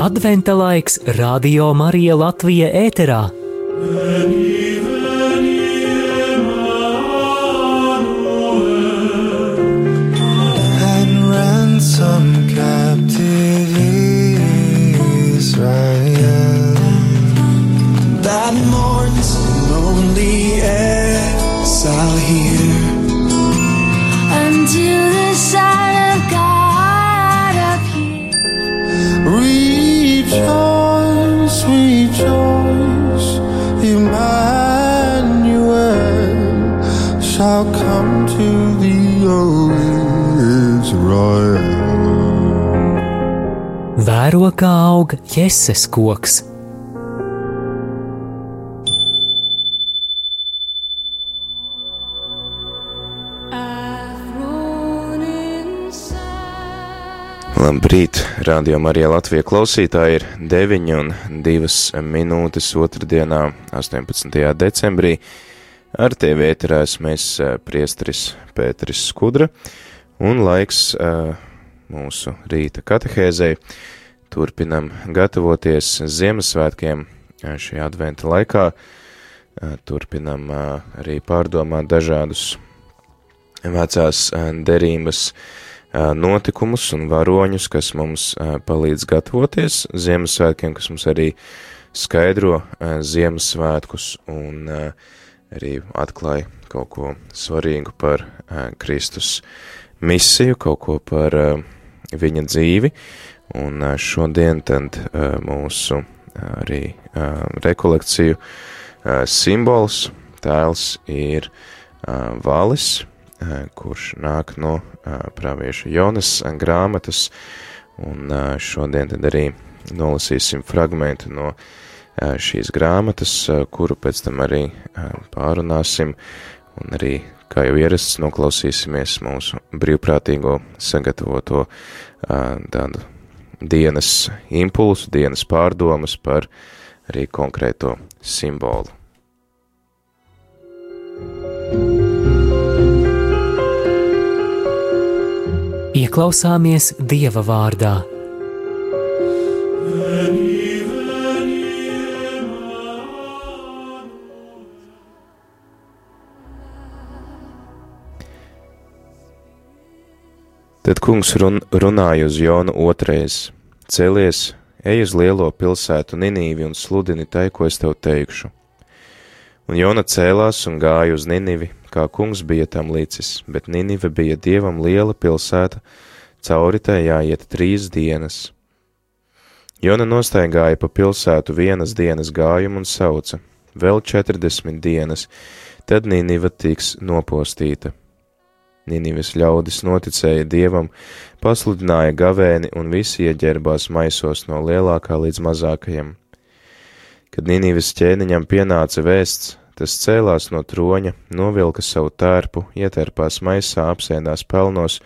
Adventa laiks Radio Marija Latvija ēterā. Vēro kā aug jēzus koks. Labrīt, radio Marija Latvija klausītāji ir 9 un 2 minūtes otrdienā, 18. decembrī. Ar tevi ēterēs mēs priestris Pēteris Skudra un laiks eh, mūsu rīta katehēzei. Turpinam gatavoties Ziemassvētkiem eh, šajā adventa laikā. Eh, Turpinam eh, arī pārdomāt dažādus vecās derības notikumus un varoņus, kas mums palīdz gatavoties Ziemassvētkiem, kas mums arī skaidro Ziemassvētkus un arī atklāja kaut ko svarīgu par Kristus misiju, kaut ko par viņa dzīvi, un eh, šodien tad eh, mūsu eh, arī rekolekciju simbols, tēls ir valis, kurš nāk no pravieša Jonas grāmatas, un šodien tad arī nolasīsim fragmentu no šīs grāmatas, kuru pēc tam arī pārunāsim, un arī, kā jau ierasts, noklausīsimies mūsu brīvprātīgo sagatavoto tādu dienas impulsu, dienas pārdomas par arī konkrēto simbolu. Ieklausāmies Dieva vārdā. Tad kungs run, runāja uz Jonu otrais: Celies, ej uz lielo pilsētu Ninīvi un sludini tai, ko es tev teikšu. Un Jona cēlās un gāja uz Ninivi, kā kungs bija tam licis, bet Ninive bija dievam liela pilsēta, cauri tai jāiet trīs dienas. Jona nostaigāja pa pilsētu vienas dienas gājumu un sauca: Vēl četrdesmit dienas, tad Niniva tiks nopostīta. Ninives ļaudis noticēja dievam, pasludināja gavēni un visi ieģērbās maisos no lielākā līdz mazākajam. Kad Ninives ķēniņam pienāca vēsts, tas cēlās no troņa, novilka savu tērpu, ietērpās maisā, apsēdās pelnos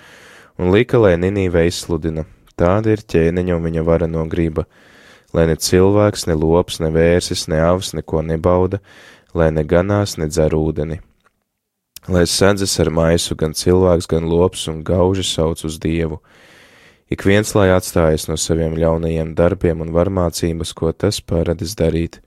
un lika, lai Ninīve izsludina. Tāda ir ķēniņa un viņa vara no griba, lai ne cilvēks, ne lops, ne vērsis, ne avs neko nebauda, lai ne ganās, ne dzer ūdeni lai sēdzas ar maisu gan cilvēks, gan lops un gauži sauc uz Dievu. Ik viens, lai atstājas no saviem ļaunajiem darbiem un varmācības, ko tas paradis darīt.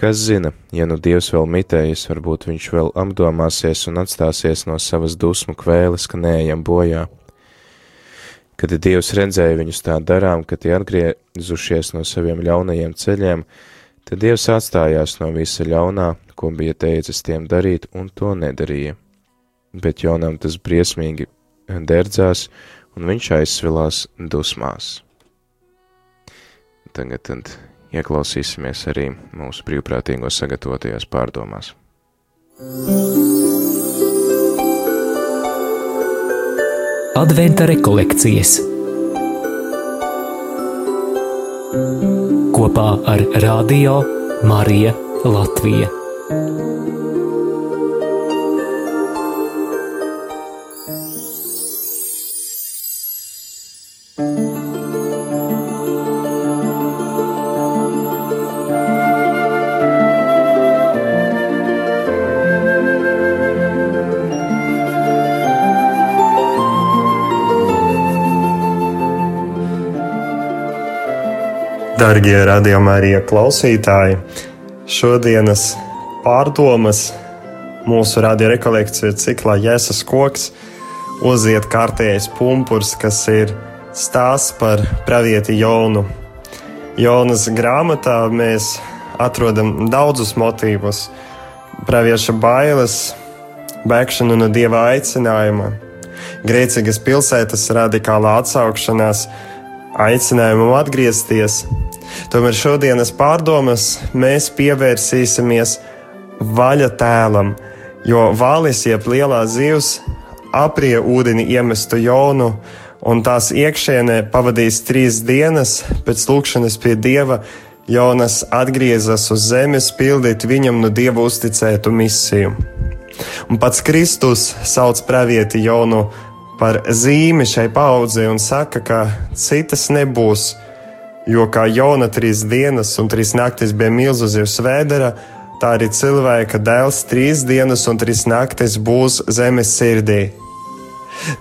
Kas zina, ja nu Dievs vēl mitējas, varbūt viņš vēl apdomāsies un atstāsies no savas dusmu kvēles, ka neejam bojā. Kad Dievs redzēja viņus tā darām, ka tie atgriezušies no saviem ļaunajiem ceļiem, tad Dievs atstājās no visa ļaunā, ko bija teicis tiem darīt, un to nedarīja. Bet Jonam tas briesmīgi derdzās, un viņš aizsvilās dusmās. Tagad tad ieklausīsimies arī mūsu brīvprātīgo sagatavotajās pārdomās. Adventa rekolekcijas kopā ar Radio Marija Latvija. Darbie radījumā arī klausītāji, šodienas pārdomas mūsu radiorekolekciju ciklā Jēzus koks uziet kārtējais pumpurs, kas ir stāsts par pravieti Jonu. Jonas grāmatā mēs atrodam daudzus motīvus - pravieša bailes, bēgšanu no dieva aicinājuma, grēcīgas pilsētas radikālā atsaukšanās, aicinājumu atgriezties. Tomēr šodienas pārdomas mēs pievērsīsimies vaļa tēlam, jo valis jeb lielā zivs aprie ūdeni iemestu Jonu un tās iekšienē pavadījis trīs dienas pēc lūkšanas pie dieva. Jonas atgriezās uz zemes, pildīt viņam no dieva uzticētu misiju. Un pats Kristus sauc pravieti Jonu par zīmi šai paudzei un saka, ka citas nebūs, jo kā Jona trīs dienas un trīs naktis bija milzu zivs vēdera, tā arī cilvēka dēls trīs dienas un trīs naktis būs zemes sirdī.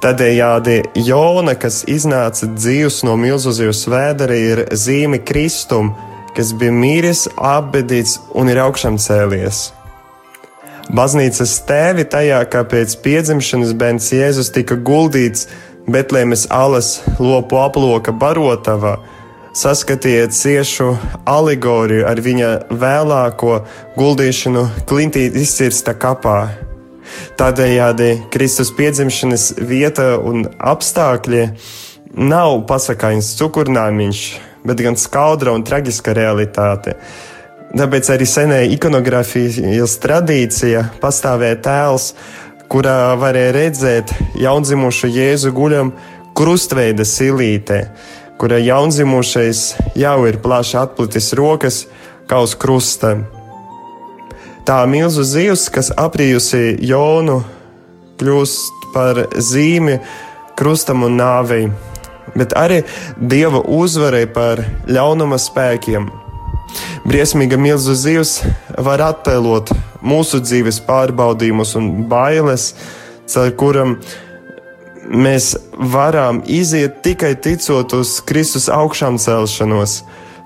Tādējādi Jona, kas iznāca dzīves no milzu zivs vēdera, ir zīme Kristum, kas bija mīris, apbedīts un ir augšām cēlies. Baznīcas tēvi tajā, kā pēc piedzimšanas bērns Jēzus tika guldīts Betlēmes alas lopu aploka barotavā, saskatīja ciešu alegoriju ar viņa vēlāko guldīšanu klintī izcirsta kapā. Tādējādi Kristus piedzimšanas vieta un apstākļi nav pasakāņas cukurnāmiņš, bet gan skaudra un traģiska realitāte. Tāpēc arī senē ikonografijas tradīcija pastāvēja tēls, kurā varēja redzēt jaundzimušu Jēzu guļam krustveida silītē, kura jaundzimušais jau ir plaši atplitis rokas kā uz krusta. Tā milzu zivs, kas aprījusi Jonu, kļūst par zīmi krustam un nāvei, bet arī dieva uzvarai par ļaunuma spēkiem. Briesmīga milzu zivs var attēlot mūsu dzīves pārbaudījumus un bailes, caur kurām mēs varam iziet tikai ticot uz Kristus augšām celšanos.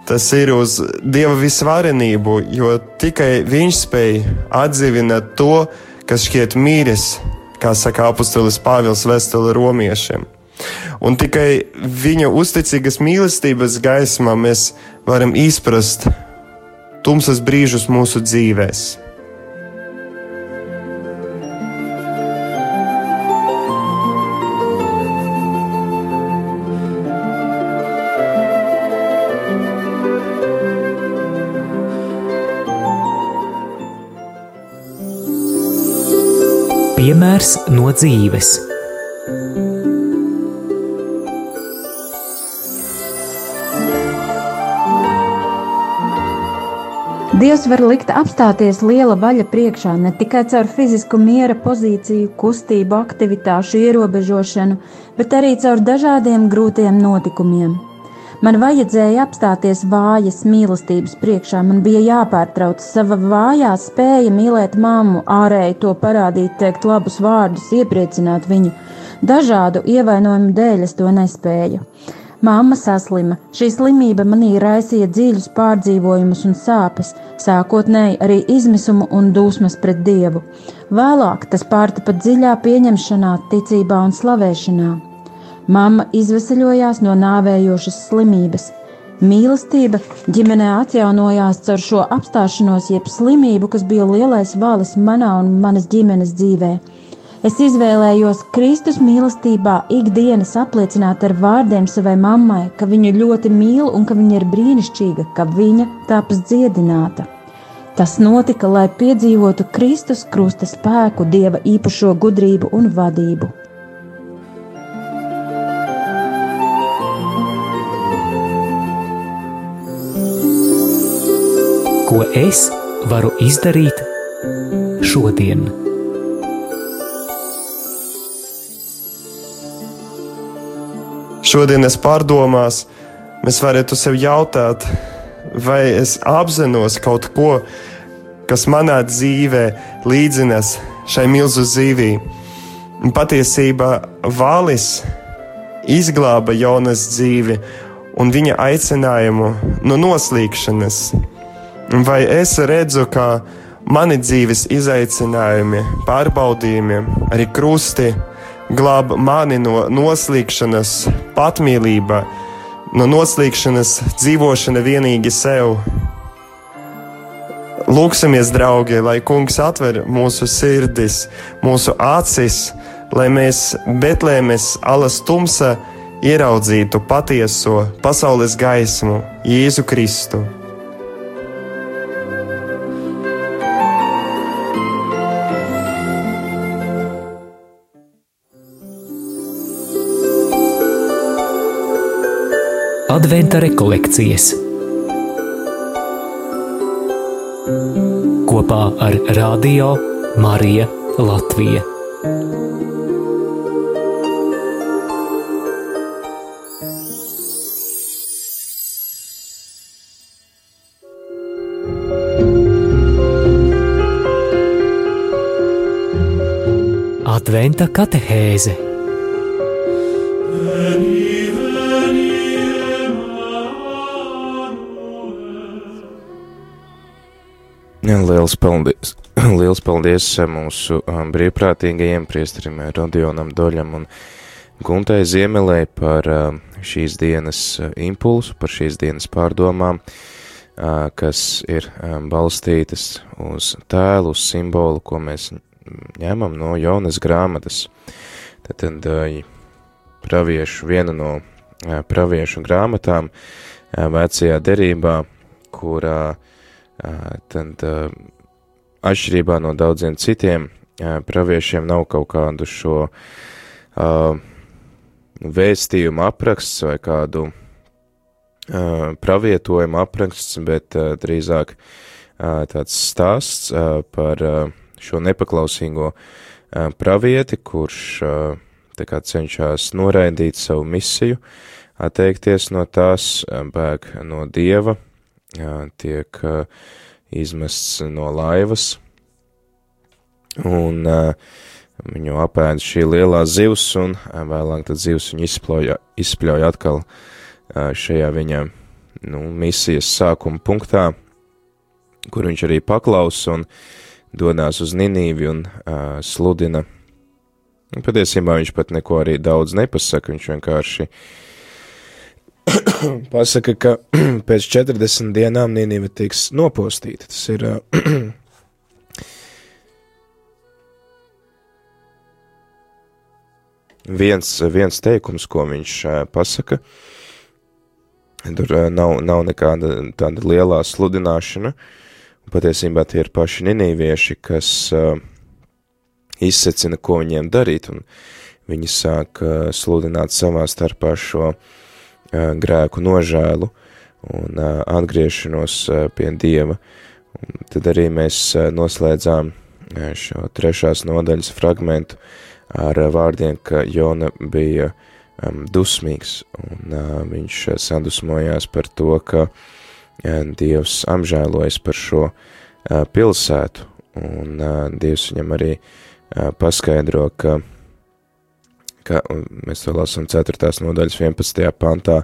Tas ir uz Dieva visvarenību, jo tikai Viņš spēj atdzīvināt to, kas šķiet mīris, kā saka apustulis Pāvils Vēstule romiešiem. Un tikai viņa uzticīgas mīlestības gaismā mēs varam izprast tumsas brīžus mūsu dzīvēm. Piemērs no dzīves. Dievs var likt apstāties liela vaļa priekšā ne tikai caur fizisku miera pozīciju, kustību, aktivitāšu ierobežošanu, bet arī caur dažādiem grūtiem notikumiem. Man vajadzēja apstāties vājas mīlestības priekšā, man bija jāpārtrauc sava vājā spēja mīlēt mammu, ārēji to parādīt, teikt labus vārdus, iepriecināt viņu. Dažādu ievainojumu dēļ es to nespēju. Māma saslima. Šī slimība manī raisīja dziļus pārdzīvojumus un sāpes, sākotnēji arī izmisumu un dusmas pret dievu. Vēlāk tas pārtapa dziļā pieņemšanā, ticībā un slavēšanā. Māma izvesaļojās no nāvējošas slimības. Mīlestība ģimenē atjaunojās caur šo apstāšanos, jeb slimību, kas bija lielais valis manā un manas ģimenes dzīvēm. Es izvēlējos Kristus mīlestībā ikdienas apliecināt ar vārdiem savai mammai, ka viņu ļoti mīlu un ka viņa ir brīnišķīga, ka viņa taps dziedināta. Tas notika, lai piedzīvotu Kristus krusta spēku, Dieva īpašo gudrību un vadību. Ko es varu izdarīt šodien? šodienas pārdomās mēs varētu sev jautāt, vai es apzinos kaut ko, kas manā dzīvē līdzinas šai milzu zīvī. Un patiesībā valis izglāba Jonas dzīvi, un viņa aicinājumu no noslīkšanas. Vai es redzu, ka mani dzīves izaicinājumi, pārbaudījumi, arī krusti glāb mani no noslīkšanas, patmīlība, no noslīkšanas dzīvošana vienīgi sev. Lūksimies, draugi, lai Kungs atver mūsu sirdis, mūsu acis, lai mēs Betlēmes alas tumsa ieraudzītu patieso pasaules gaismu, Jēzu Kristu. Adventa rekolekcijas kopā ar Radio Mariju Latviju. Adventa katehēze Liels paldies, liels paldies eh, mūsu um, brīvprātīgajiem priesterim eh, Rodionam Doļam un Guntai Ziemelē par uh, šīs dienas uh, impulsu, par šīs dienas pārdomām, kas ir um, balstītas uz tēlu, uz simbolu, ko mēs ņemam no Jonas grāmatas. Tad, praviešu, viena no praviešu grāmatām vecajā derībā, kurā uh, tad atšķirībā no daudziem citiem praviešiem nav kaut kādu šo vēstījumu apraksts vai kādu pravietojumu apraksts, bet drīzāk tāds stāsts par šo nepaklausīgo pravieti, kurš tā kā cenšas noraidīt savu misiju, atteikties no tās, bēg no dieva, tiek izmests no laivas, un viņu apēd šī lielā zivs, un vēlāk tad zivs viņu izspļauj, izspļauj atkal šajā viņa nu, misijas sākuma punktā, kur viņš arī paklaus un dodās uz Ninīvi un uh, sludina. Un patiesībā viņš pat neko arī daudz nepasaka, viņš vienkārši uh, pasaka, ka pēc 40 dienām Nīnive tiks nopostīta. Tas ir viens, viens teikums, ko viņš pasaka. Tur nav, nav nekāda tāda lielā sludināšana. Patiesībā tie ir paši ninīvieši, kas uh, izsecina, ko viņiem darīt, un viņi sāk uh, sludināt savā starpā šo uh, grēku nožēlu un atgriešanos pie Dieva. Un tad arī mēs noslēdzām šo trešās nodaļas fragmentu ar vārdiem, ka Jona bija dusmīgs, un viņš sadusmojās par to, ka Dievs apžēlojas par šo pilsētu, un Dievs viņam arī paskaidro, ka ka mēs to lasām 4. nodaļas 11. pantā,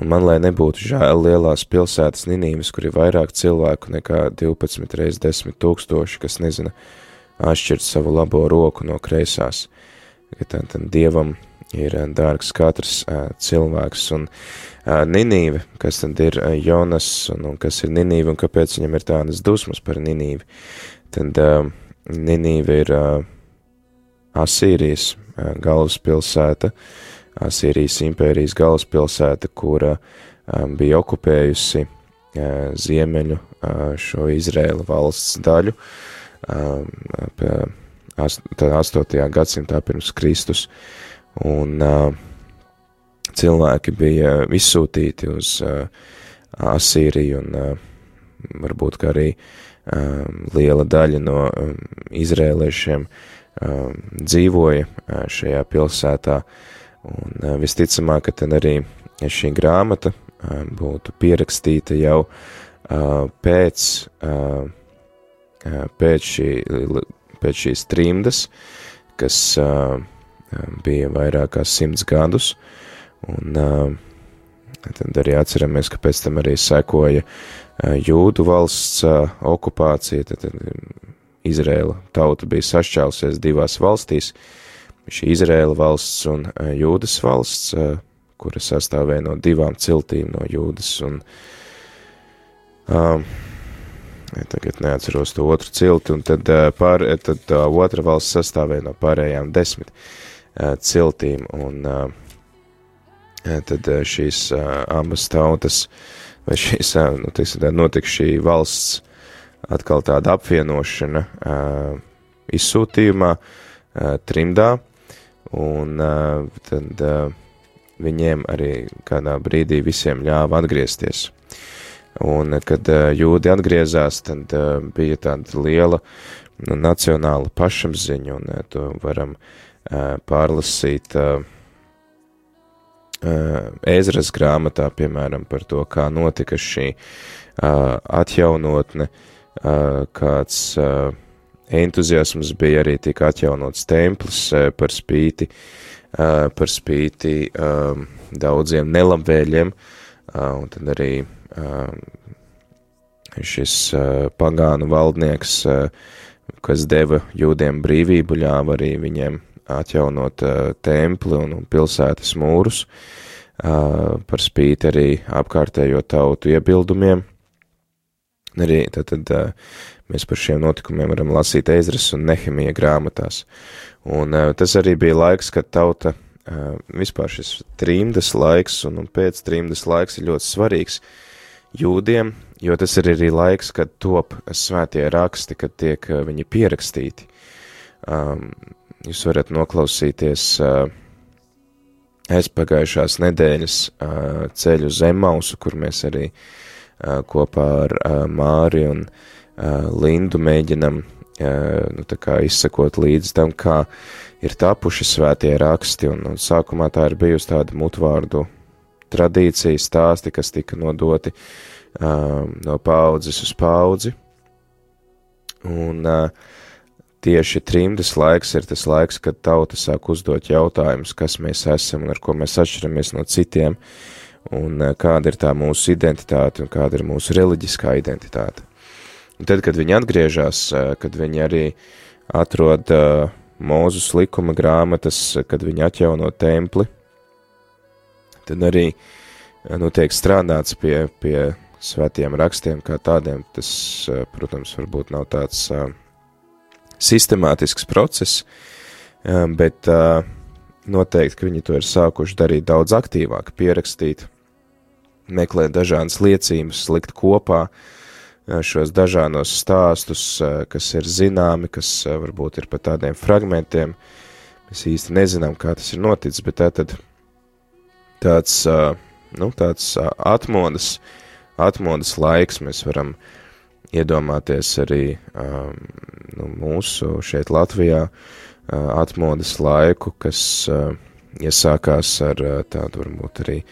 un man, lai nebūtu žēl lielās pilsētas Ninīvas, kur ir vairāk cilvēku nekā 12 reiz 10 tūkstoši, kas nezina atšķirt savu labo roku no kreisās, tad, tad Dievam ir dārgs katrs uh, cilvēks, un uh, Ninīve, kas tad ir Jonas, un, un kas ir Ninīve, un kāpēc viņam ir tādas dusmas par Ninīvi, tad Ninīve ir Asīrijas galvaspilsēta, Asīrijas impērijas galvaspilsēta, kura bija okupējusi ziemeļu šo Izrēla valsts daļu ap 8. gadsimtā pirms Kristus, un cilvēki bija izsūtīti uz Asīriju, un varbūt arī liela daļa no izrēliešiem dzīvoja uh, šajā pilsētā, un uh, visticamāk, ka tad arī šī grāmata uh, būtu pierakstīta jau pēc, pēc, šī, pēc šīs trimdas, kas bija vairāk kā simts gadus, un Tad arī atceramies, ka pēc tam arī sekoja jūdu valsts okupācija, tad, tad Izrēla tauta bija sašķēlusies divās valstīs, šī Izrēla valsts un jūdas valsts, kura sastāvēja no divām ciltīm no jūdas un um, tagad neatceros to otru cilti, un tad, pār, tad tā otra valsts sastāvēja no pārējām desmit ciltīm, un tad šīs abas tautas, vai šīs, nu, teiksim, tā notika šī valsts atkal tāda apvienošana izsūtījumā trimdā, un tad viņiem arī kādā brīdī visiem ļāva atgriezties. Un, kad jūdi atgriezās, tad bija tāda liela nu, nacionāla pašapziņa, un to varam pārlasīt Ēzras grāmatā, piemēram, par to, kā notika šī atjaunotne, kāds entuziasms bija arī tika atjaunots templis par spīti, par spīti daudziem nelabvēļiem, un tad arī šis pagānu valdnieks, kas deva jūdiem brīvību, ļāva arī viņiem atjaunot templi un pilsētas mūrus, par spīti arī apkārtējo tautu iebildumiem. Arī tad, tad mēs par šiem notikumiem varam lasīt Ezras un Nehemija grāmatās. Un tas arī bija laiks, kad tauta, vispār šis trīmdas laiks un, un pēc trīmdas laiks ir ļoti svarīgs jūdiem, jo tas ir arī laiks, kad top svētie raksti, kad tiek viņi pierakstīti. Jūs varat noklausīties aizpagājušās nedēļas ceļu zemausu, kur mēs arī uh, kopā ar uh, Māri un uh, Lindu mēģinam uh, nu, izsakot līdz tam, kā ir tapuši svētie raksti, un, un sākumā tā ir bijusi tāda mutvārdu tradīcija, stāsti, kas tika nodoti uh, no paudzes uz paudzi, un uh, tieši trimdes laiks ir tas laiks, kad tauta sāk uzdot jautājumus, kas mēs esam un ar ko mēs atšķiramies no citiem, un eh, kāda ir tā mūsu identitāte un kāda ir mūsu reliģiskā identitāte. Un tad, kad viņi atgriežas, eh, kad viņi arī atrod uh, Mūzus likuma grāmatas, kad viņi atjauno templi, tad arī nu, tiek strādāts pie, pie svētiem rakstiem kā tādiem. Tas, protams, varbūt nav tāds sistemātisks process, bet noteikti, ka viņi to ir sākuši darīt daudz aktīvāk, pierakstīt, meklēt dažādas liecības, likt kopā uh, šos dažādos stāstus, uh, kas ir zināmi, kas varbūt ir pa tādiem fragmentiem. Mēs īsti nezinām, kā tas ir noticis, bet tā tad tāds, nu, tāds atmodas, atmodas laiks mēs varam uh, iedomāties arī um, nu, mūsu šeit Latvijā uh, atmodas laiku, kas uh, iesākās ar uh, tādu varbūt arī um,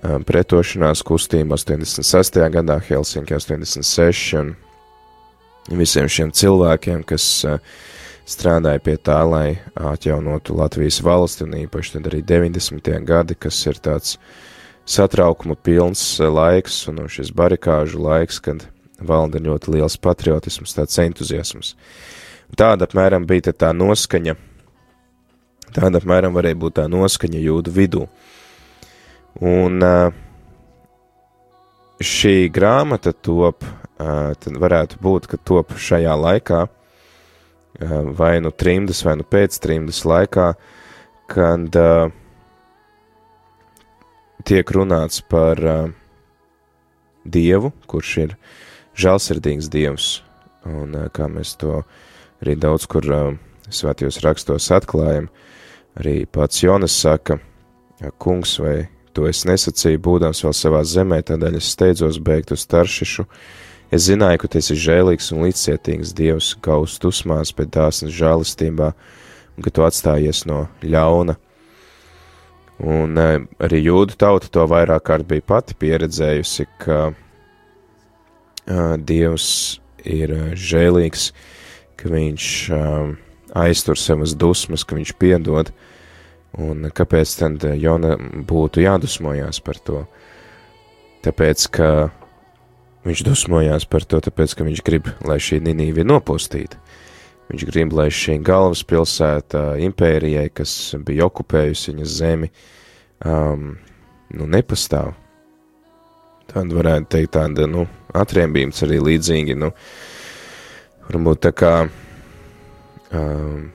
pretošanās kustību 86. gadā, Helsinki 86, un visiem šiem cilvēkiem, kas uh, strādāja pie tā, lai atjaunotu Latvijas valsti, un īpaši tad arī 90. gadi, kas ir tāds satraukuma pilns uh, laiks, un šis barikāžu laiks, kad valda ļoti liels patriotisms, tāds entuziasms. Tāda apmēram bija tā noskaņa, tāda apmēram varēja būt tā noskaņa jūdu vidū. Un šī grāmata top, tad varētu būt, ka top šajā laikā, vai nu trimdas, vai nu pēc trimdas laikā, kad tiek runāts par Dievu, kurš ir žēlsirdīgs Dievs, un kā mēs to arī daudz kur svētajos rakstos atklājam, arī pats Jonas saka, kungs, vai to es nesacīju, būdams vēl savā zemē, tādēļ es steidzos beigt uz taršišu, es zināju, ka tas ir žēlīgs un līdzcietīgs Dievs, kaus dusmās, bet dāsnas žēlistībā, un ka tu atstājies no ļauna, Un arī jūdu tauta to vairāk kārt bija pati pieredzējusi, ka Dievs ir žēlīgs, ka viņš aiztur savas dusmas, ka viņš piedod, un kāpēc tad Jona būtu jādusmojās par to? tāpēc, ka viņš dusmojās par to, tāpēc, ka viņš grib, lai šī Ninīva ir nopostīta. Viņš grib, lai šī galvaspilsēta impērijai, kas bija okupējusi viņas zemi, um, nu, nepastāv. Tāda varētu teikt, tāda, nu, atriebības arī līdzīgi, nu, varbūt tā kā, um,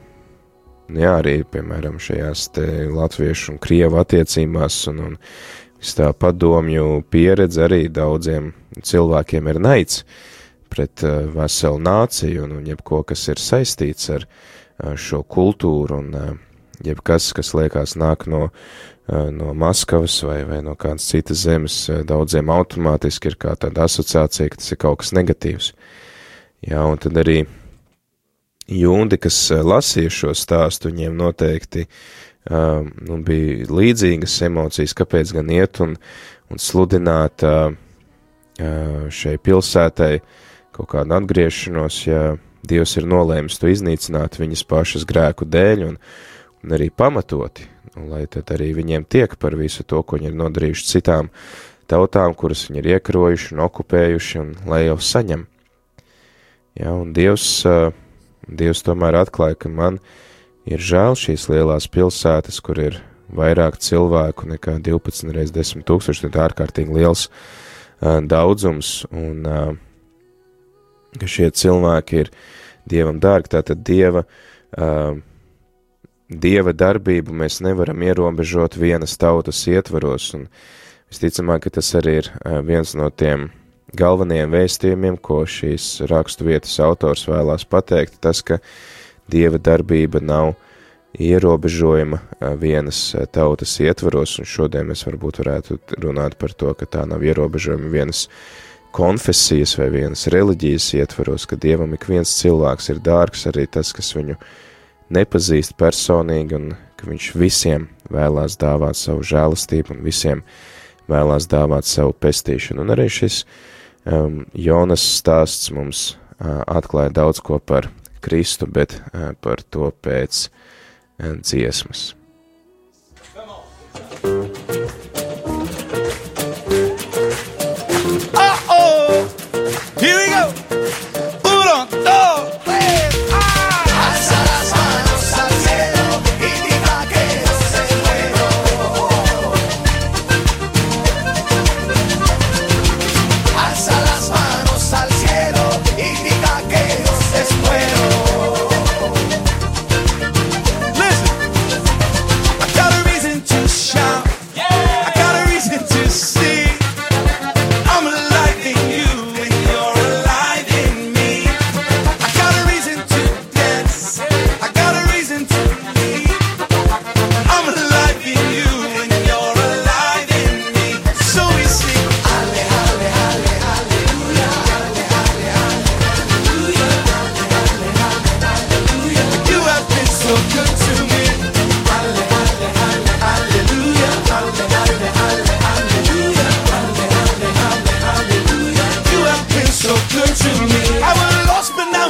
jā, arī, piemēram, šajās latviešu un krievu attiecībās un, un tā padomju pieredze arī daudziem cilvēkiem ir naids pret uh, veselu nāciju un, un jebko, kas ir saistīts ar uh, šo kultūru un uh, jebkas, kas liekas nāk no, no Maskavas vai, vai no kādas citas zemes, daudziem automātiski ir kā tāda asociācija, ka tas ir kaut kas negatīvs. Jā, un tad arī jūndi, kas uh, lasīja šo stāstu, viņiem noteikti uh, nu, bija līdzīgas emocijas, kāpēc gan iet un, un sludināt uh, šai pilsētai kaut kādu atgriešanos, ja Dievs ir nolēmis to iznīcināt viņas pašas grēku dēļ un, un arī pamatoti, un lai tad arī viņiem tiek par visu to, ko viņi ir nodarījuši citām tautām, kuras viņi ir iekarojuši un okupējuši, un lai jau saņem. Jā, un Dievs, Dievs tomēr atklāja, ka man ir žēl šīs lielās pilsētas, kur ir vairāk cilvēku nekā 12 reiz 10 tūkstoši, tad ārkārtīgi liels uh, daudzums, un uh, ka šie cilvēki ir Dievam dārgi, tātad Dieva, uh, Dieva darbību mēs nevaram ierobežot vienas tautas ietvaros, un visticamāk, ka tas arī ir uh, viens no tiem galvenajiem vēstījumiem, ko šīs rakstu vietas autors vēlās pateikt, tas, ka Dieva darbība nav ierobežojama uh, vienas uh, tautas ietvaros, un šodien mēs varbūt varētu runāt par to, ka tā nav ierobežojama vienas uh, konfesijas vai vienas reliģijas ietvaros, ka Dievam ik viens cilvēks ir dārgs, arī tas, kas viņu nepazīst personīgi, un ka viņš visiem vēlās dāvāt savu žēlastību un visiem vēlās dāvāt savu pestīšanu. Un arī šis um, Jonas stāsts mums uh, atklāja daudz ko par Kristu, bet uh, par to pēc uh, dziesmas.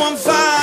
on fire.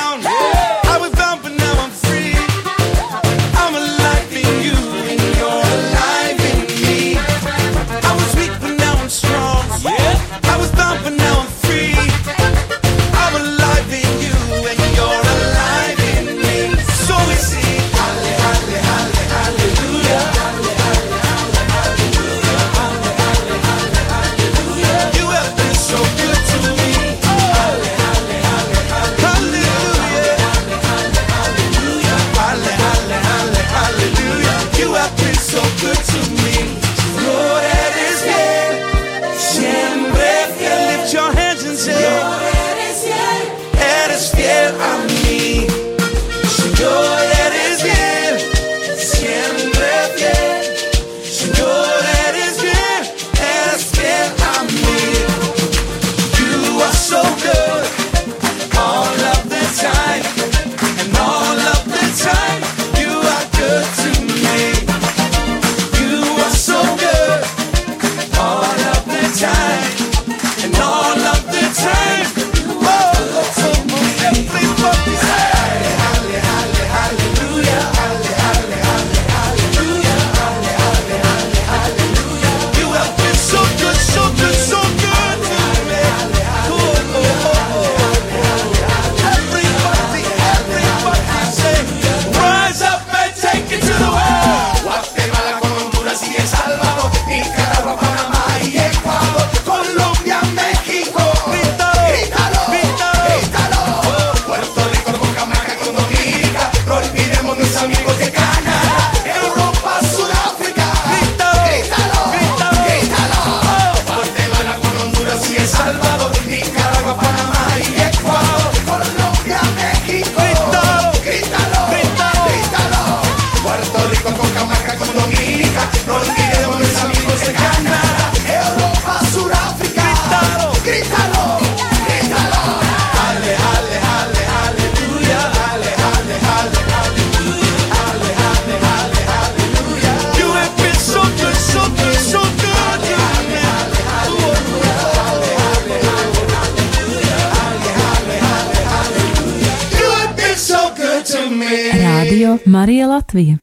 Latvija.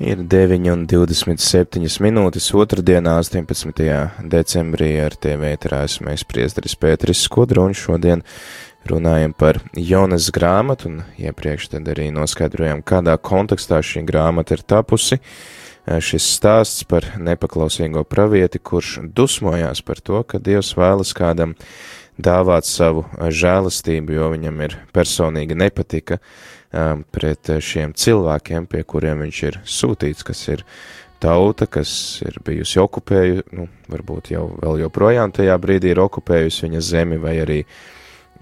Ir 9,27 minūtes otrdienā, 18. decembrī ar TV ēterās mēs priesteris Pēteris Skudru un šodien runājam par Jonas grāmatu un iepriekš tad arī noskaidrojam, kādā kontekstā šī grāmata ir tapusi. Šis stāsts par nepaklausīgo pravieti, kurš dusmojās par to, ka Dievs vēlas kādam dāvāt savu žēlastību, jo viņam ir personīgi nepatika um, pret šiem cilvēkiem, pie kuriem viņš ir sūtīts, kas ir tauta, kas ir bijusi okupējusi, nu, varbūt jau vēl joprojām tajā brīdī ir okupējusi viņa zemi, vai arī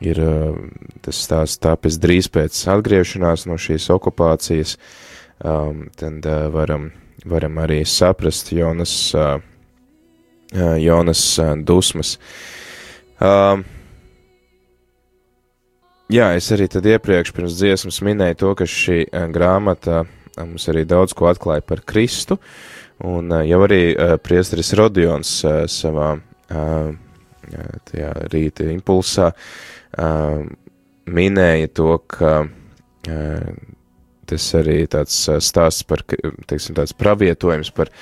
ir uh, tas stāsts tāpēc drīz pēc atgriešanās no šīs okupācijas, um, tad uh, varam, varam arī saprast Jonas, uh, Jonas uh, dusmas. Um, Jā, es arī tad iepriekš pirms dziesmas minēju to, ka šī uh, grāmata uh, mums arī daudz ko atklāja par Kristu, un uh, jau arī priesteris Rodions savā tajā rīta impulsā minēja to, ka tas arī tāds stāsts par, teiksim, tāds pravietojums par,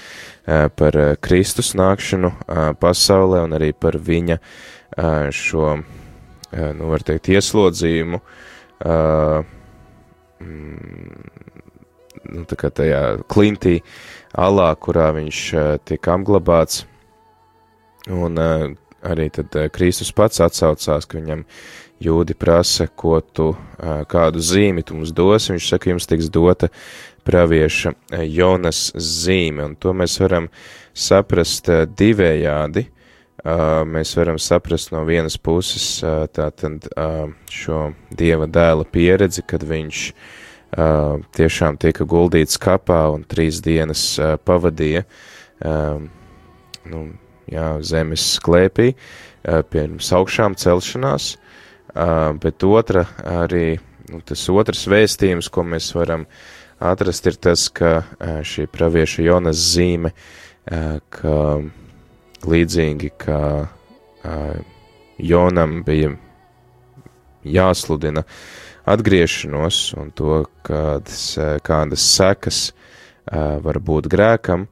par Kristus nākšanu pasaulē un arī par viņa šo nu, var teikt, ieslodzījumu, uh, nu, tā kā tajā klintī alā, kurā viņš tiek apglabāts, un arī tad Kristus pats atsaucās, ka viņam jūdi prasa, ko tu, uh, kādu zīmi tu mums dos, viņš saka, jums tiks dota pravieša Jonas zīme, un to mēs varam saprast uh, divējādi, mēs varam saprast no vienas puses tātad šo dieva dēla pieredzi, kad viņš tiešām tika guldīts kapā un trīs dienas pavadīja nu, jā, zemes sklēpī pirms augšām celšanās, bet otra arī, nu, tas otrs vēstījums, ko mēs varam atrast, ir tas, ka šī pravieša Jonas zīme, ka līdzīgi kā Jonam bija jāsludina atgriešanos un to, kādas, kādas sekas var būt grēkam,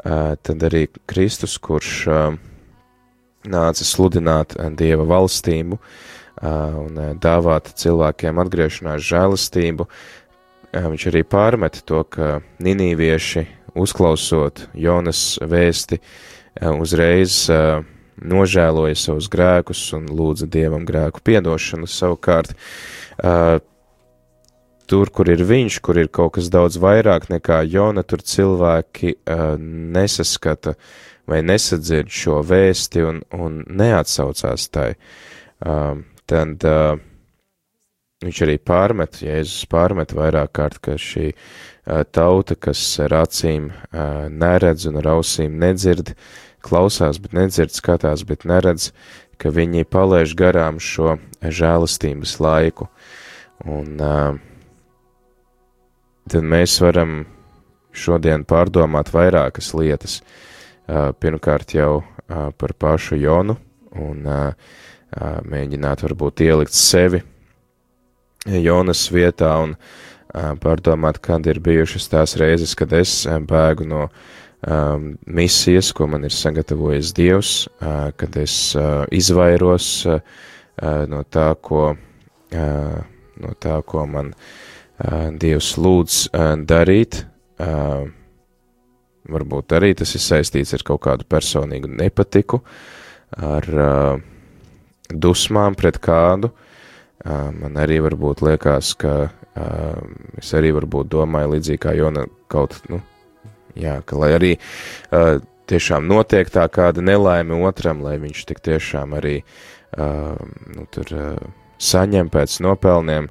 tad arī Kristus, kurš nāca sludināt Dieva valstību uh, un dāvāt cilvēkiem atgriešanās žēlastību, viņš arī pārmet to, ka ninīvieši, uzklausot Jonas vēsti, uzreiz nožēloja savus grēkus un lūdza Dievam grēku piedošanu. Savukārt, tur, kur ir viņš, kur ir kaut kas daudz vairāk nekā Jona, tur cilvēki nesaskata vai nesadzird šo vēsti un, un neatsaucās tai. Tad viņš arī pārmet, Jēzus pārmet vairāk kārt, ka šī tauta, kas ar acīm neredz un ar ausīm nedzird, klausās, bet nedzird, skatās, bet neredz, ka viņi palaiž garām šo žēlastības laiku. Un uh, tad mēs varam šodien pārdomāt vairākas lietas. Uh, pirmkārt jau uh, par pašu Jonu un uh, uh, mēģināt varbūt ielikt sevi Jonas vietā un pārdomāt, kad ir bijušas tās reizes, kad es bēgu no um, misijas, ko man ir sagatavojis Dievs, uh, kad es uh, izvairos uh, no tā, ko, uh, no tā, ko man uh, Dievs lūdz uh, darīt. Uh, varbūt arī tas ir saistīts ar kaut kādu personīgu nepatiku, ar uh, dusmām pret kādu. Uh, man arī varbūt liekas, ka uh, es arī varbūt domāju līdzīgi kā Jona kaut, nu, Jā, ka lai arī uh, tiešām notiek tā kāda nelaime otram, lai viņš tik tiešām arī uh, nu, tur uh, saņem pēc nopelniem.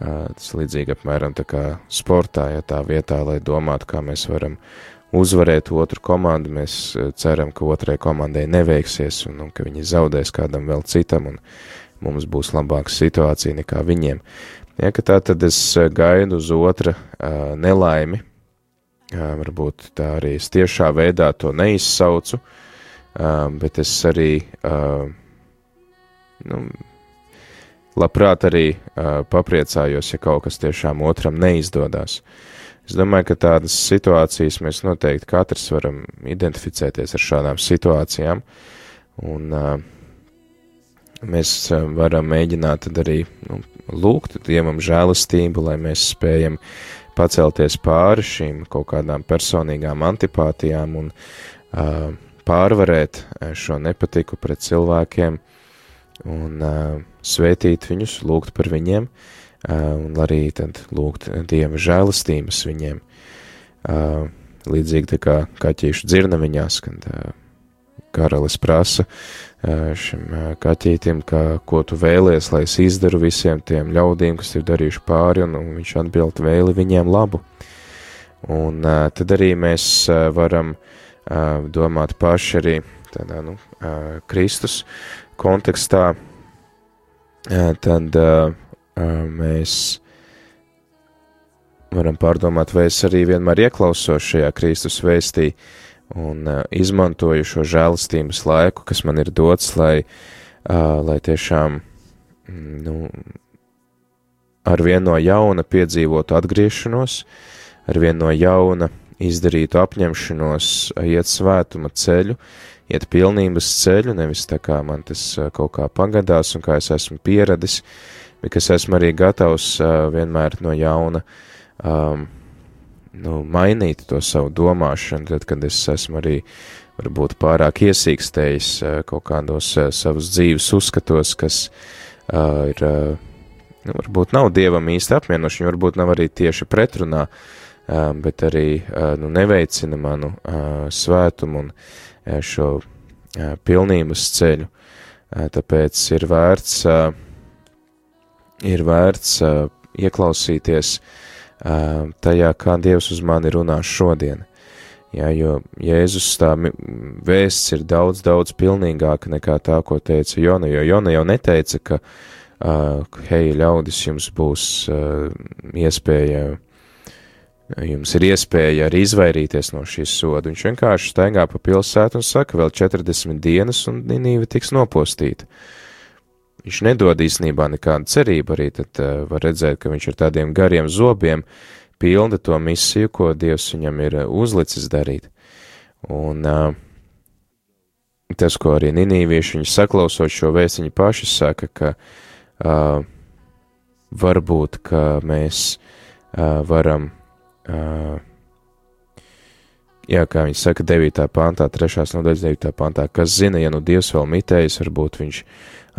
Uh, tas līdzīgi apmēram tā kā sportā, ja tā vietā, lai domātu, kā mēs varam uzvarēt otru komandu, mēs ceram, ka otrai komandai neveiksies un, un ka viņi zaudēs kādam vēl citam un mums būs labāka situācija nekā viņiem. Ja, tā tad es gaidu uz otra uh, nelaimi, varbūt tā arī es tiešā veidā to neizsaucu, bet es arī nu, labprāt arī uh, papriecājos, ja kaut kas tiešām otram neizdodas. Es domāju, ka tādas situācijas mēs noteikti katrs varam identificēties ar šādām situācijām, un uh, mēs varam mēģināt arī nu, lūgt Dievam žēlastību, lai mēs spējam pacelties pāri šīm kaut kādām personīgām antipātijām un uh, pārvarēt šo nepatiku pret cilvēkiem un uh, svētīt viņus, lūgt par viņiem, un arī tad lūgt Dieva žēlastības viņiem. Uh, līdzīgi tā kā kaķīšu dzirnaviņās, kad uh, karalis prasa šim kaķītim, ka, ko tu vēlies, lai es izdaru visiem tiem ļaudīm, kas ir darījuši pāri, un, un viņš atbild vēli viņiem labu. Un tad arī mēs varam domāt paši arī tādā, nu, Kristus kontekstā, tad mēs varam pārdomāt, vai es arī vienmēr ieklausos šajā Kristus vēstī un uh, izmantoju šo žēlastības laiku, kas man ir dots, lai, uh, lai tiešām, nu, ar vienu no jauna piedzīvotu atgriešanos, ar vienu no jauna izdarītu apņemšanos iet svētuma ceļu, iet pilnības ceļu, nevis tā kā man tas kaut kā pagadās un kā es esmu pieradis, bet kas esmu arī gatavs vienmēr no jauna um, nu, mainīt to savu domāšanu, tad, kad es esmu arī varbūt pārāk iesīkstējis kaut kādos savus dzīves uzskatos, kas uh, ir, uh, nu, varbūt nav dievam īsti apmienoši, varbūt nav arī tieši pretrunā, uh, bet arī uh, nu, neveicina manu uh, svētumu un uh, šo pilnības ceļu, tāpēc ir vērts, ir vērts ieklausīties tajā, kā Dievs uz mani runā šodien. Jā, jo Jēzus tā vēsts ir daudz, daudz pilnīgāka nekā tā, ko teica Jona, jo Jona jau neteica, ka, uh, hei, ļaudis, jums būs uh, iespēja uh, jums ir iespēja arī izvairīties no šīs soda. Viņš vienkārši staigā pa pilsētu un saka, vēl 40 dienas un Ninīva tiks nopostīta. Viņš nedod īstenībā nekādu cerību, arī tad uh, var redzēt, ka viņš ar tādiem gariem zobiem pilda to misiju, ko Dievs viņam ir uzlicis darīt. Un uh, tas, ko arī Ninīvieši viņi saklausot šo vēstu, viņi paši saka, ka uh, varbūt, ka mēs uh, varam Uh, jā, kā viņi saka, 9. pantā, 3. nodaļas 9. pantā, kas zina, ja nu Dievs vēl mitējas, varbūt viņš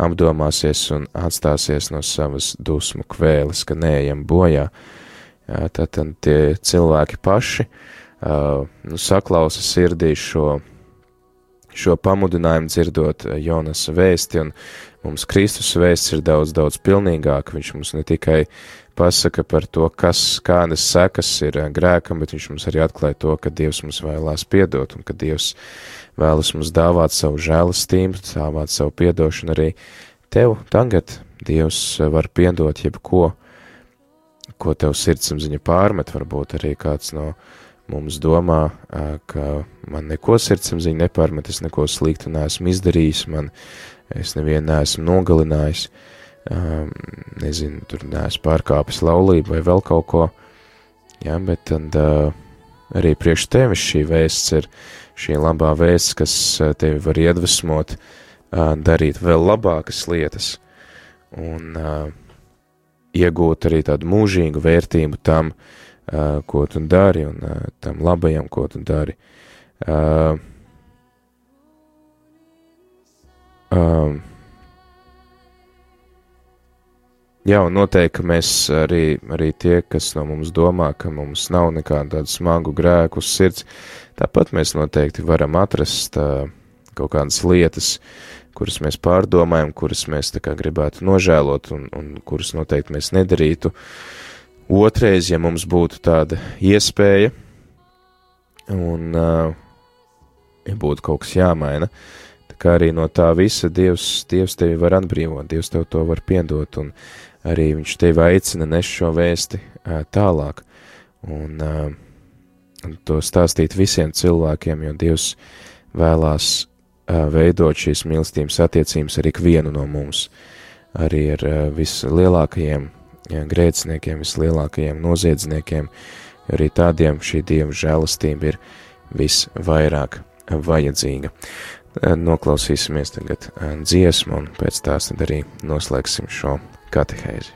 apdomāsies un atstāsies no savas dusmu kvēles, ka neejam bojā. Jā, tātad tie cilvēki paši uh, nu, saklausa sirdī šo, šo pamudinājumu dzirdot Jonas vēsti, un mums Kristus vēsts ir daudz, daudz pilnīgāk. Viņš mums ne tikai pasaka par to, kas, kādas sekas ir eh, grēkam, bet viņš mums arī atklāja to, ka Dievs mums vēlās piedot un ka Dievs vēlas mums dāvāt savu žēlastību, dāvāt savu piedošanu arī tev tagad. Dievs var piedot jebko, ko tev sirdsapziņa pārmet, varbūt arī kāds no mums domā, eh, ka man neko sirdsapziņa nepārmet, es neko sliktu neesmu izdarījis, man es nevienu neesmu nogalinājis. Um, nezinu, tur neesmu pārkāpis laulību vai vēl kaut ko, jā, bet tad uh, arī priekš tevis šī vēsts ir šī labā vēsts, kas tevi var iedvesmot uh, darīt vēl labākas lietas un uh, iegūt arī tādu mūžīgu vērtību tam, uh, ko tu dari un uh, tam labajam, ko tu dari. Uh, um, Jā, un noteikti, mēs arī, arī tie, kas no mums domā, ka mums nav nekādu tādu smagu grēku uz sirds, tāpat mēs noteikti varam atrast uh, kaut kādas lietas, kuras mēs pārdomājam, kuras mēs tā kā gribētu nožēlot un, un kuras noteikti mēs nedarītu. Otrais, ja mums būtu tāda iespēja un uh, ja būtu kaut kas jāmaina, tā kā arī no tā visa Dievs, Dievs tevi var atbrīvot, Dievs tev to var piedot un arī viņš tevi aicina nes šo vēsti tālāk un, un to stāstīt visiem cilvēkiem, jo Dievs vēlās veidot šīs mīlestības attiecības ar ikvienu no mums. arī ar vislielākajiem grēciniekiem, vislielākajiem noziedzniekiem, jo arī tādiem šī Dieva žēlastība ir visvairāk vajadzīga. Uh, noklausīsimies tagad uh, dziesmu un pēc tās tad arī noslēgsim šo katehēzi.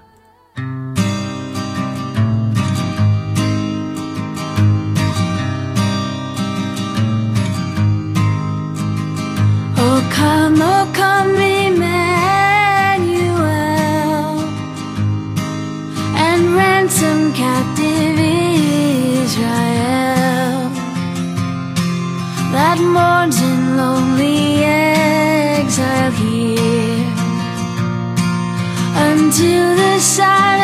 Oh, come, oh, come, Emmanuel, and ransom captive Israel that mourns lonely exile here. Until the Son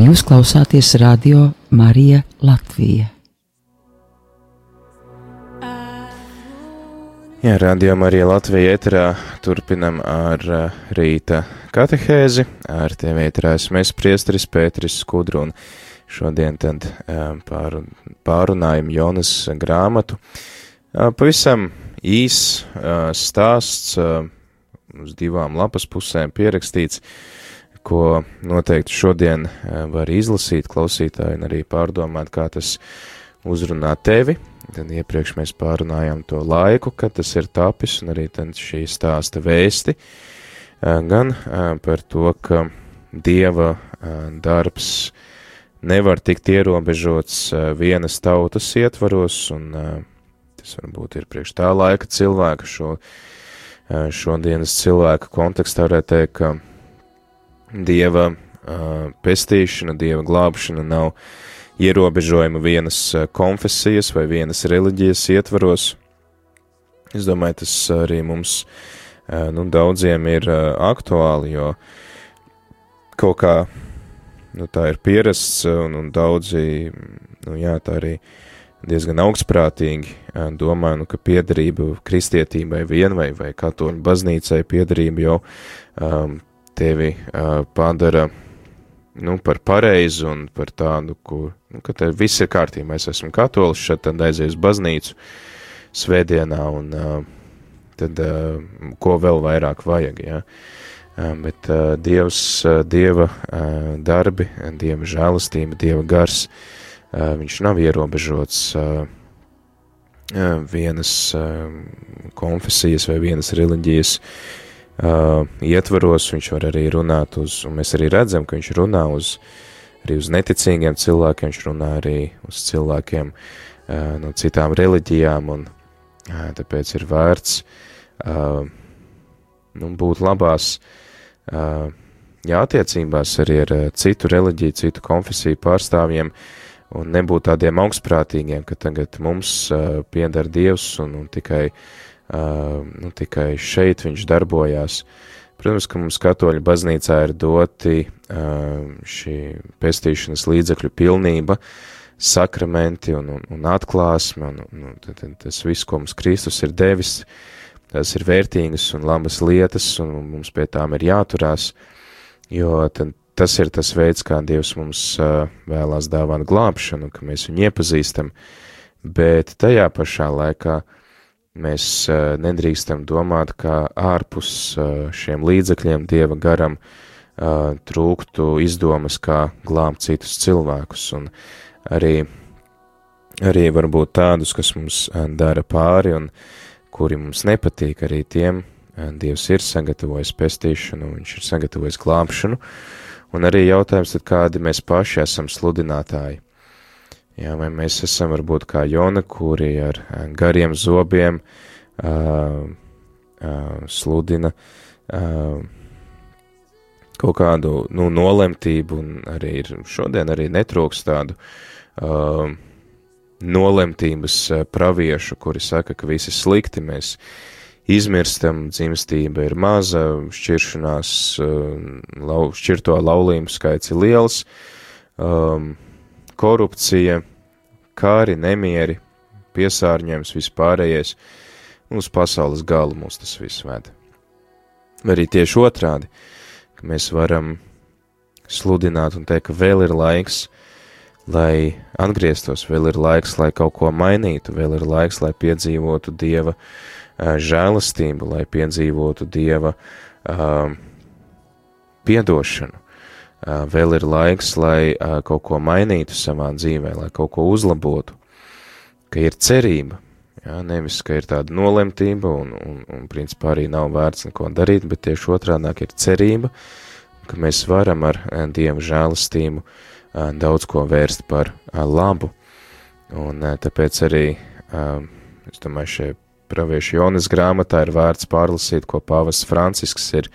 Jūs klausāties radio Marija Latvija. Jā, rādījumā arī Latvija ēterā turpinam ar uh, rīta katehēzi, ar tevi ēterā esmu es priesteris Pēteris Skudru, un šodien tad uh, pāru, pārunājam Jonas grāmatu. Uh, pavisam īs stāsts, uz divām lapas pusēm pierakstīts, ko noteikti šodien uh, var izlasīt klausītāji un arī pārdomāt, kā tas uzrunā tevi. Tad iepriekš mēs pārunājām to laiku, kad tas ir tapis, un arī šī stāsta vēsti, eh, gan eh, par to, ka Dieva eh, darbs nevar tikt ierobežots vienas tautas ietvaros, un tas varbūt ir priekš tā laika cilvēka šo, šodienas cilvēka kontekstā varētu teikt, ka Dieva pestīšana, Dieva glābšana nav ierobežojumi vienas konfesijas vai vienas reliģijas ietvaros. Es domāju, tas arī mums eh, nu, daudziem ir eh, aktuāli, jo kaut kā nu, tā ir pierasts, un, un daudzi, nu, jā, tā arī diezgan augstprātīgi domā, nu, ka piedarība kristietībai vien vai, vai katoļu baznīcai piedarība jau um, tevi uh, padara nu, par pareizu un par tādu, kur, nu, ka viss ir kārtībā. Es esmu katolis, šeit tad aizies baznīcu svētdienā un uh, tad uh, ko vēl vairāk vajag, jā. Uh, bet uh, Dievs, uh, Dieva uh, darbi, Dieva žēlastība, Dieva gars, uh, viņš nav ierobežots uh, vienas uh, konfesijas vai vienas reliģijas uh, ietvaros, viņš var arī runāt uz, un mēs arī redzam, ka viņš runā uz, arī uz neticīgiem cilvēkiem, viņš runā arī uz cilvēkiem uh, no citām reliģijām, un uh, tāpēc ir vērts uh, nu, būt labās uh, jā, attiecībās arī ar uh, citu reliģiju, citu konfesiju pārstāvjiem, un nebūt tādiem augstprātīgiem, ka tagad mums uh, pieder Dievs un, un tikai, uh, nu, tikai šeit viņš darbojās. Protams, ka mums katoļu baznīcā ir doti uh, šī pestīšanas līdzekļu pilnība, sakramenti un, un, un atklāsme, un, un, un tas viss, ko mums Kristus ir devis, tas ir vērtīgas un labas lietas, un mums pie tām ir jāturās, jo tad tas ir tas veids, kā Dievs mums uh, vēlās dāvāt glābšanu, ka mēs viņu iepazīstam, bet tajā pašā laikā mēs nedrīkstam domāt, ka ārpus šiem līdzekļiem Dieva garam trūktu izdomas, kā glābt citus cilvēkus, un arī, arī varbūt tādus, kas mums dara pāri un kuri mums nepatīk, arī tiem Dievs ir sagatavojis pestīšanu, viņš ir sagatavojis glābšanu, Un arī jautājums, tad kādi mēs paši esam sludinātāji. Jā, vai mēs esam varbūt kā Jona, kuri ar gariem zobiem uh, uh, sludina uh, kaut kādu nu, nolemtību, un arī ir šodien arī netrūks tādu uh, nolemtības praviešu, kuri saka, ka visi slikti mēs izmirstam, dzimstība ir maza, šķiršanās, lau, šķirto laulību skaits ir liels, um, korupcija, kāri, nemieri, piesārņojums, vispārējais, un uz pasaules galu mūs tas viss ved. Vai arī tieši otrādi, ka mēs varam sludināt un teikt, ka vēl ir laiks, lai atgrieztos, vēl ir laiks, lai kaut ko mainītu, vēl ir laiks, lai piedzīvotu Dieva žēlastību, lai piedzīvotu Dieva uh, piedošanu. Vēl ir laiks, lai kaut ko mainītu savā dzīvē, lai kaut ko uzlabotu, ka ir cerība, jā, nevis, ka ir tāda nolemtība un, un, un principā arī nav vērts neko darīt, bet tieši otrādāk ir cerība, ka mēs varam ar Dieva žēlastību daudz ko vērst par labu, un tāpēc arī, es domāju, šie praviešu Jonas grāmatā ir vērts pārlasīt, ko pāvests Francisks ir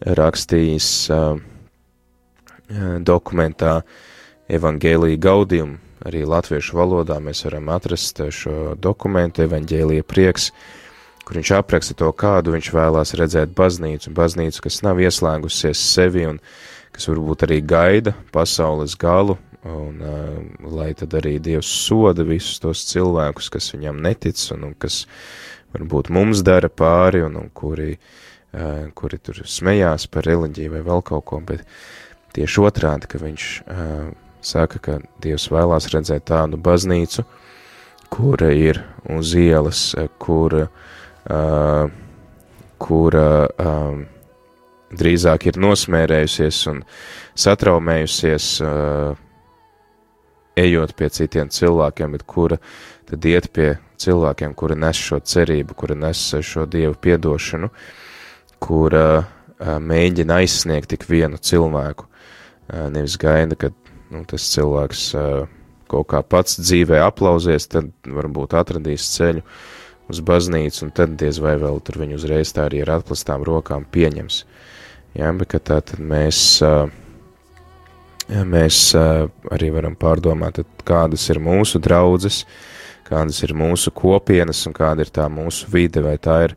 rakstījis uh, dokumentā Evangēlija Gaudium. Arī latviešu valodā mēs varam atrast šo dokumentu Evangēlija prieks, kur viņš apraksta to, kādu viņš vēlās redzēt baznīcu, baznīcu, kas nav ieslēgusies sevi un kas varbūt arī gaida pasaules galu, un uh, lai tad arī Dievs soda visus tos cilvēkus, kas viņam netic un, un kas varbūt mums dara pāri un, un kuri, uh, kuri tur smējās par reliģiju vai vēl kaut ko, bet tieši otrādi, ka viņš uh, saka, ka Dievs vēlās redzēt tādu baznīcu, kura ir uz ielas, kura, uh, kura uh, drīzāk ir nosmērējusies un satraumējusies uh, ejot pie citiem cilvēkiem, bet kura tad iet pie cilvēkiem, kura nes šo cerību, kura nes šo dievu piedošanu, kura uh, mēģina aizsniegt tik vienu cilvēku. Nevis gaida, kad nu, tas cilvēks kaut kā pats dzīvē aplausies, tad varbūt atradīs ceļu uz baznīcu, un tad diez vai vēl tur viņu uzreiz tā arī ar atklātām rokām pieņems. Jā, bet tā tad mēs mēs arī varam pārdomāt, kādas ir mūsu draudzes, kādas ir mūsu kopienas un kāda ir tā mūsu vide, vai tā ir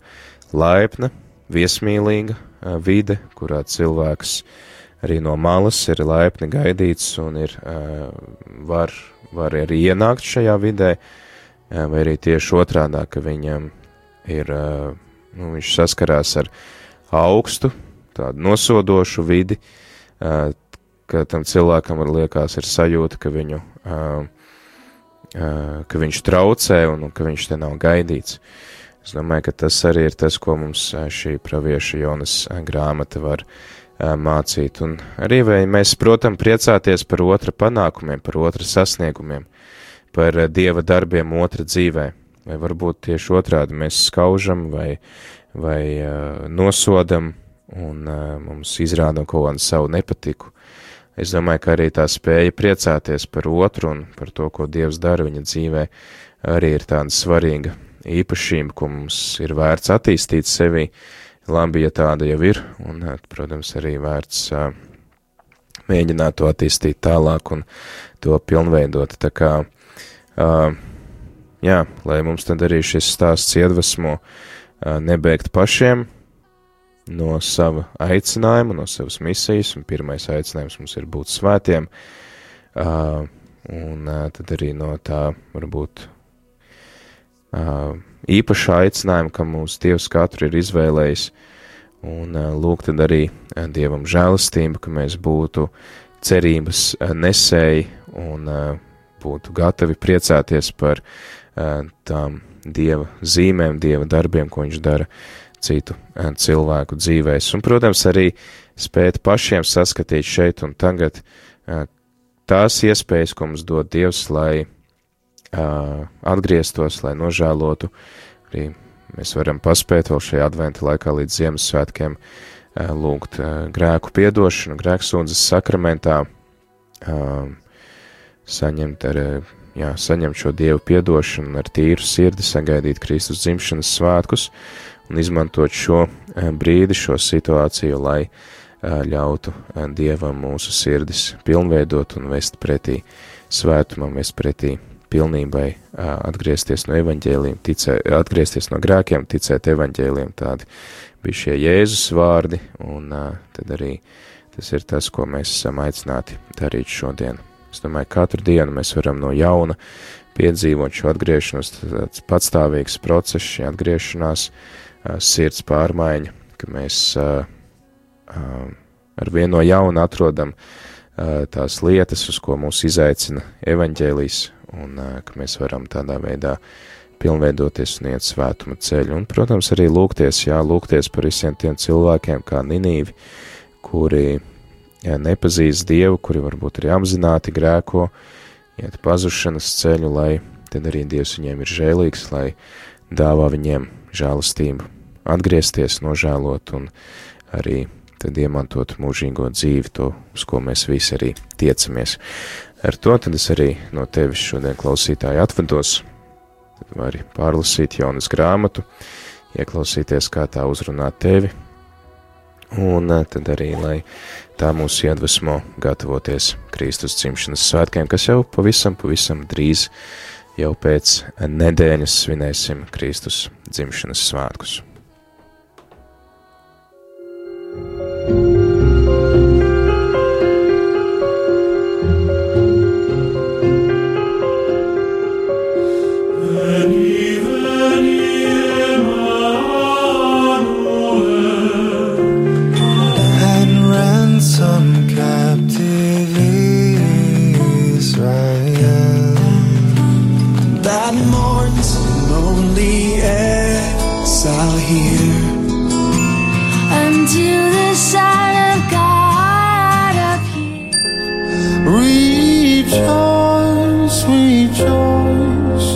laipna, viesmīlīga vide, kurā cilvēks arī no malas ir laipni gaidīts un ir, var, var arī ienākt šajā vidē, vai arī tieši otrādā, ka viņam ir, nu, viņš saskarās ar augstu, tādu nosodošu vidi, ka tam cilvēkam var liekas ir sajūta, ka viņu, ka viņš traucē un, un ka viņš te nav gaidīts. Es domāju, ka tas arī ir tas, ko mums šī pravieša Jonas grāmata var ā, mācīt. Un arī mēs, protams, priecāties par otra panākumiem, par otra sasniegumiem, par dieva darbiem otra dzīvē. Vai varbūt tieši otrādi mēs skaužam vai, vai ā, nosodam un ā, mums izrādam kaut kādu savu nepatiku. Es domāju, ka arī tā spēja priecāties par otru un par to, ko Dievs dara viņa dzīvē, arī ir tāda svarīga īpašība, ko mums ir vērts attīstīt sevī. Labi, ja tāda jau ir, un, protams, arī vērts uh, mēģināt to attīstīt tālāk un to pilnveidot. Tā kā, uh, jā, lai mums tad arī šis stāsts iedvesmo nebeigt pašiem, no sava aicinājuma, no savas misijas, un pirmais aicinājums mums ir būt svētiem, un tad arī no tā varbūt īpašā aicinājuma, ka mūsu Dievs katru ir izvēlējis, un uh, lūk tad arī uh, Dievam žēlastība, ka mēs būtu cerības uh, nesēji un būtu gatavi priecāties par tām Dieva zīmēm, Dieva darbiem, ko viņš dara citu eh, cilvēku dzīvēs. Un, protams, arī spēt pašiem saskatīt šeit un tagad eh, tās iespējas, ko mums dod Dievs, lai atgrieztos, lai nožēlotu. Arī mēs varam paspēt vēl šajā adventa laikā līdz Ziemassvētkiem lūgt grēku piedošanu, grēksūdzes sakramentā, saņemt ar, jā, saņemt šo Dievu piedošanu ar tīru sirdi, sagaidīt Kristus dzimšanas svētkus, un izmantot šo brīdi, šo situāciju, lai ļautu Dievam mūsu sirdis pilnveidot un vest pretī svētumam, vest pretī pilnībai, atgriezties no evaņģēliem, ticē, atgriezties no grēkiem, ticēt evaņģēliem, tādi bija šie Jēzus vārdi, un tad arī tas ir tas, ko mēs esam aicināti darīt šodien. Es domāju, katru dienu mēs varam no jauna piedzīvot šo atgriešanos, tāds patstāvīgs process, šī atgriešanās, sirds pārmaiņa, ka mēs ar vienu no jauna atrodam tās lietas, uz ko mūs izaicina evaņģēlijs, un ka mēs varam tādā veidā pilnveidoties un iet svētuma ceļu. Un, protams, arī lūgties, jā, lūgties par visiem tiem cilvēkiem kā Ninīvi, kuri jā, nepazīst Dievu, kuri varbūt arī apzināti grēko, iet pazušanas ceļu, lai tad arī Dievs viņiem ir žēlīgs, lai dāvā viņiem žēlastību, atgriezties, nožēlot un arī tad iemantot mūžīgo dzīvi, to, uz ko mēs visi arī tiecamies. Ar to tad es arī no tevis šodien klausītāji atvados, tad vari pārlasīt jaunas grāmatu, ieklausīties, kā tā uzrunā tevi, un eh, tad arī, lai tā mūs iedvesmo gatavoties Kristus dzimšanas svētkiem, kas jau pavisam, pavisam drīz jau pēc nedēļas svinēsim Kristus dzimšanas svētkus. and Rejoice, rejoice,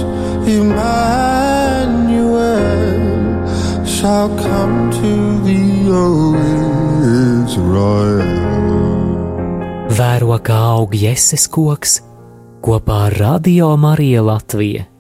Emmanuel shall come to thee, O Israel. Vēro kā aug jēzus koks kopā ar Radio Mariju Latviju.